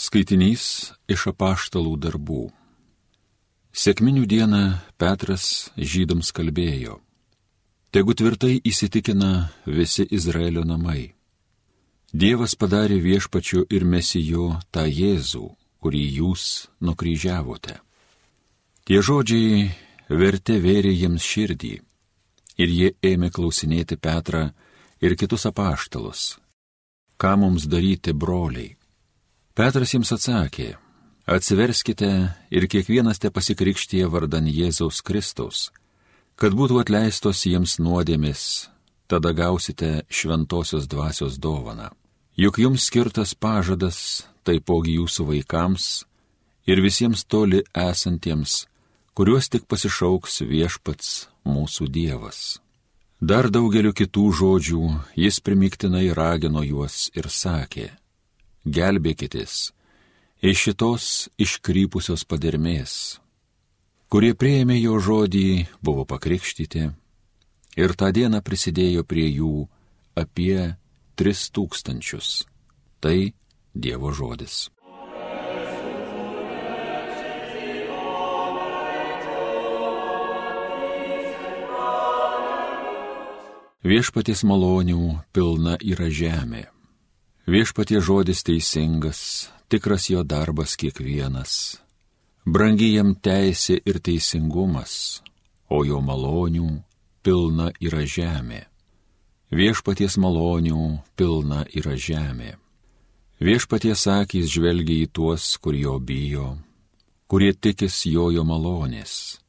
Skaitinys iš apaštalų darbų. Sėkminių dieną Petras žydams kalbėjo. Tegu tvirtai įsitikina visi Izraelio namai. Dievas padarė viešpačiu ir mesijo tą Jėzų, kurį jūs nukryžiavote. Tie žodžiai vertė vėrė jiems širdį ir jie ėmė klausinėti Petrą ir kitus apaštalus. Ką mums daryti, broliai? Petras jiems atsakė, atsiverskite ir kiekvienas te pasikrikštyje vardan Jėzaus Kristaus, kad būtų atleistos jiems nuodėmis, tada gausite šventosios dvasios dovaną. Juk jums skirtas pažadas taipogi jūsų vaikams ir visiems toli esantiems, kuriuos tik pasišauks viešpats mūsų Dievas. Dar daugeliu kitų žodžių jis primiktinai ragino juos ir sakė, gelbėkitės iš šitos iškrypusios padermės. Kurie prieėmė jo žodį, buvo pakrikštyti ir tą dieną prisidėjo prie jų apie tris tūkstančius. Tai Dievo žodis. Viešpaties malonių pilna yra žemė Viešpatie žodis teisingas, tikras jo darbas kiekvienas. Brangi jam teisė ir teisingumas, o jo malonių pilna yra žemė. Viešpaties malonių pilna yra žemė. Viešpaties akys žvelgia į tuos, kur jo bijo, kurie tikis jojo malonės.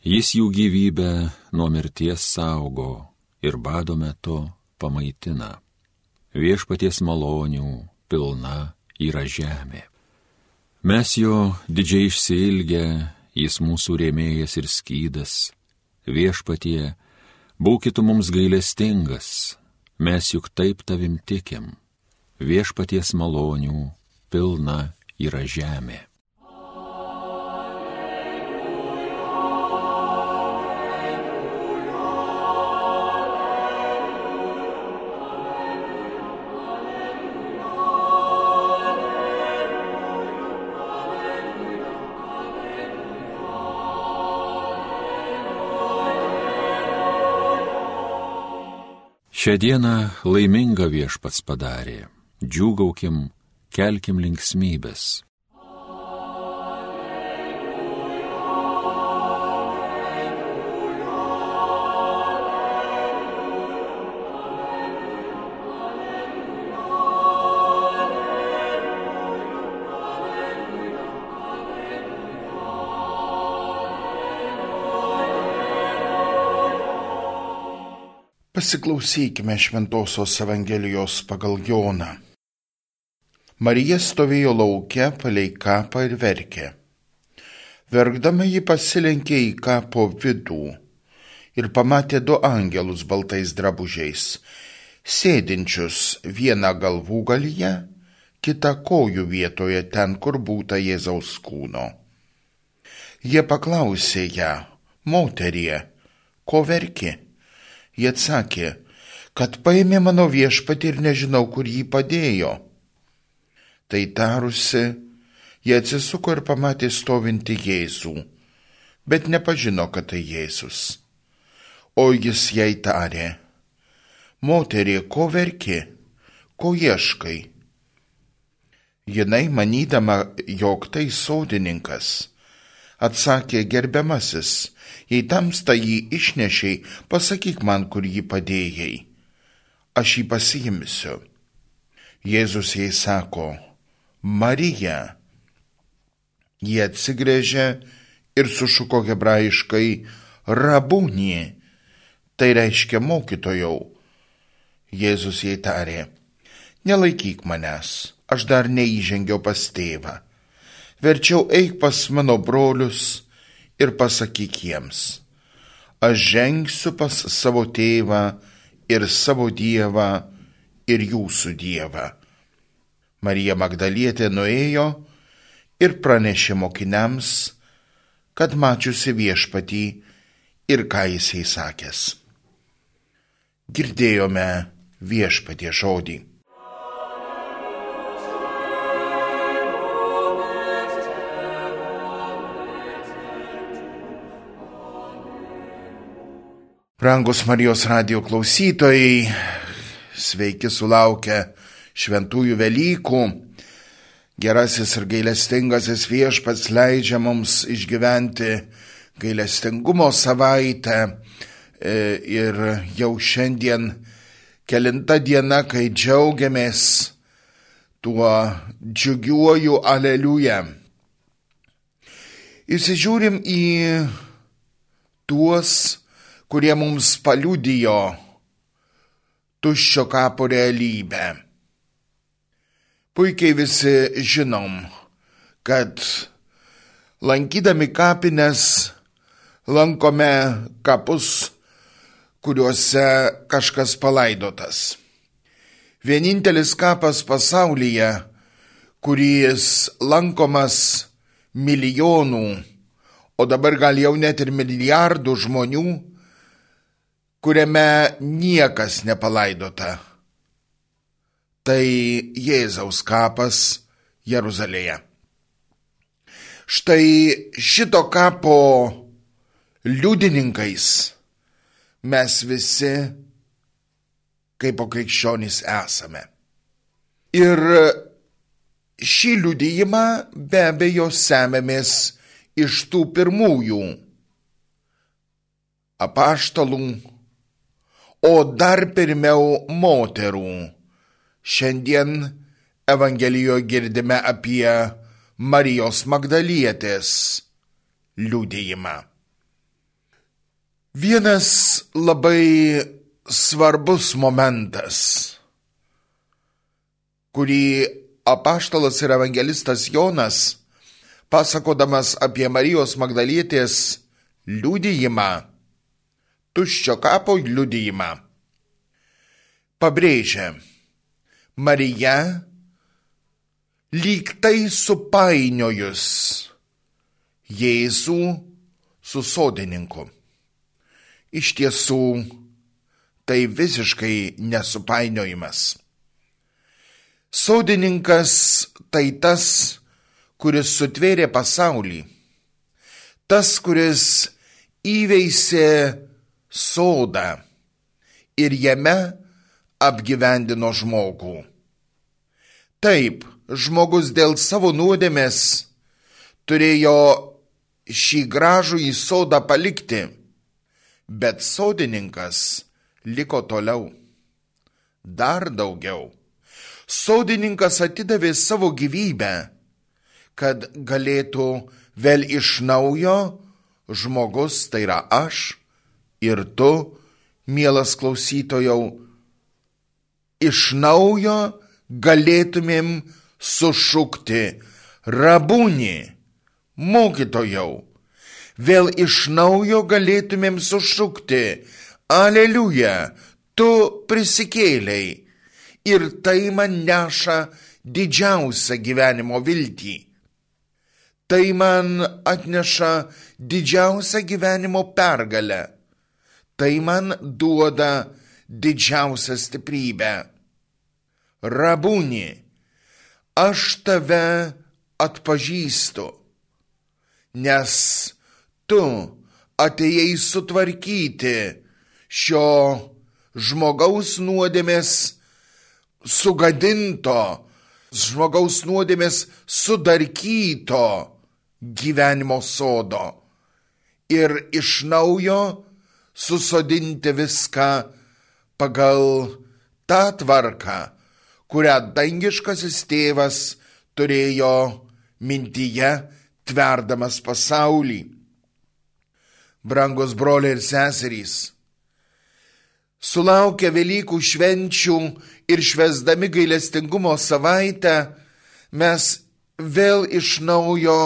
Jis jų gyvybę nuo mirties saugo ir bado metu pamaitina viešpaties malonių pilna yra žemė. Mes jo didžiai išsilgę, jis mūsų rėmėjas ir skydas, viešpatie, būkitų mums gailestingas, mes juk taip tavim tikim, viešpaties malonių pilna yra žemė. Šią dieną laiminga viešpats padarė, džiūgaukim, kelkim linksmybės. Pasiklausykime Šventojios Evangelijos pagal Joną. Marija stovėjo laukia palei kapą ir verkė. Verkdama ji pasilenkė į kapo vidų ir pamatė du angelus baltais drabužiais, sėdinčius vieną galvų galyje, kitą kojų vietoje ten, kur būta Jėzaus kūno. Jie paklausė ją, moterie, ko verki? Jie atsakė, kad paėmė mano viešpatį ir nežinau, kur jį padėjo. Tai tarusi, jie atsisuko ir pamatė stovinti Jėzų, bet nepažino, kad tai Jėzus. O jis jai tarė, moterie, ko verki, ko ieškai? Jinai manydama, jog tai sodininkas, atsakė gerbiamasis, jei tamsta jį išnešiai, pasakyk man, kur jį padėjai. Aš jį pasiimsiu. Jėzus jai sako, Marija. Jie atsigrėžė ir sušuko hebrajiškai rabūnį, tai reiškia mokytojau. Jėzus jai tarė, nelaikyk manęs, aš dar neįžengiau pas tėvą verčiau eik pas mano brolius ir pasakyk jiems, aš žengsiu pas savo tėvą ir savo dievą ir jūsų dievą. Marija Magdalietė nuėjo ir pranešė mokiniams, kad mačiusi viešpatį ir ką jisai sakęs. Girdėjome viešpatie žodį. Brangus Marijos radio klausytojai, sveiki sulaukę šventųjų Velykų. Gerasis ir gailestingasis viešpats leidžia mums išgyventi gailestingumo savaitę e, ir jau šiandien kelinta diena, kai džiaugiamės tuo džiugiuoju aleliuja. Įsižiūrim į tuos, kurie mums paliudijo tuščio kapo realybę. Puikiai visi žinom, kad lankydami kapines lankome kapus, kuriuose kažkas palaidotas. Vienintelis kapas pasaulyje, kuris lankomas milijonų, o dabar gal jau net ir milijardų žmonių, kuriame niekas nepalaidota. Tai Jėzaus kapas Jeruzalėje. Štai šito kapo liudininkais mes visi kaip krikščionys esame. Ir šį liudijimą be abejo semėmės iš tų pirmųjų apaštalų, o dar pirmiau moterų. Šiandien Evangelijoje girdime apie Marijos Magdalietės liūdėjimą. Vienas labai svarbus momentas, kurį apaštalas ir evangelistas Jonas pasakodamas apie Marijos Magdalietės liudijimą, tuščio kapo liudijimą, pabrėžia, Marija lyg tai supainiojus Jėzų su sodininku. Iš tiesų, tai visiškai nesupainiojimas. Sodininkas tai tas, kuris sutvėrė pasaulį, tas, kuris įveisė sodą ir jame apgyvendino žmogų. Taip, žmogus dėl savo nuodėmės turėjo šį gražų į sodą palikti, bet sodininkas liko toliau. Dar daugiau. Sodininkas atidavė savo gyvybę kad galėtų vėl iš naujo žmogus, tai yra aš ir tu, mielas klausytojau, iš naujo galėtumėm sušukti rabūnį, mokytojau. Vėl iš naujo galėtumėm sušukti, aleliuja, tu prisikėliai. Ir tai man neša didžiausią gyvenimo viltį tai man atneša didžiausią gyvenimo pergalę, tai man duoda didžiausią stiprybę. Rabūni, aš tave atpažįstu, nes tu atėjai sutvarkyti šio žmogaus nuodėmės sugadinto, žmogaus nuodėmės sudarkyto gyvenimo sodo ir iš naujo susodinti viską pagal tą tvarką, kurią dangiškasis tėvas turėjo mintyje tverdamas pasaulį. Brangus broliai ir seserys, sulaukę Velykų švenčių ir švesdami gailestingumo savaitę, mes vėl iš naujo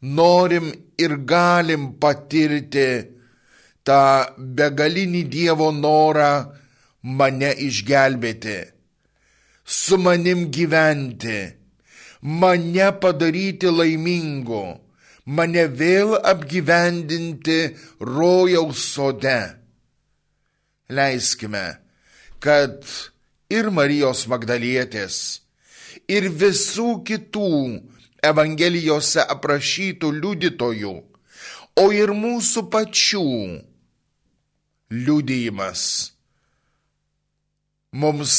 norim ir galim patirti tą begalinį Dievo norą mane išgelbėti, su manim gyventi, mane padaryti laimingu, mane vėl apgyvendinti rojaus sode. Leiskime, kad ir Marijos Magdalietės, ir visų kitų Evangelijose aprašytų liudytojų, o ir mūsų pačių liudijimas. Mums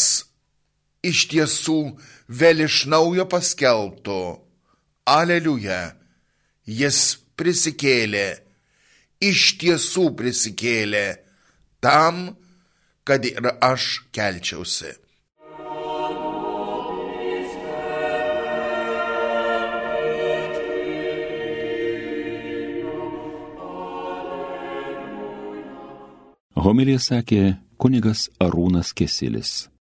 iš tiesų vėl iš naujo paskelbtų. Aleliuja, jis prisikėlė, iš tiesų prisikėlė tam, kad ir aš kelčiausi. Homilija sakė kunigas Arūnas Kesilis.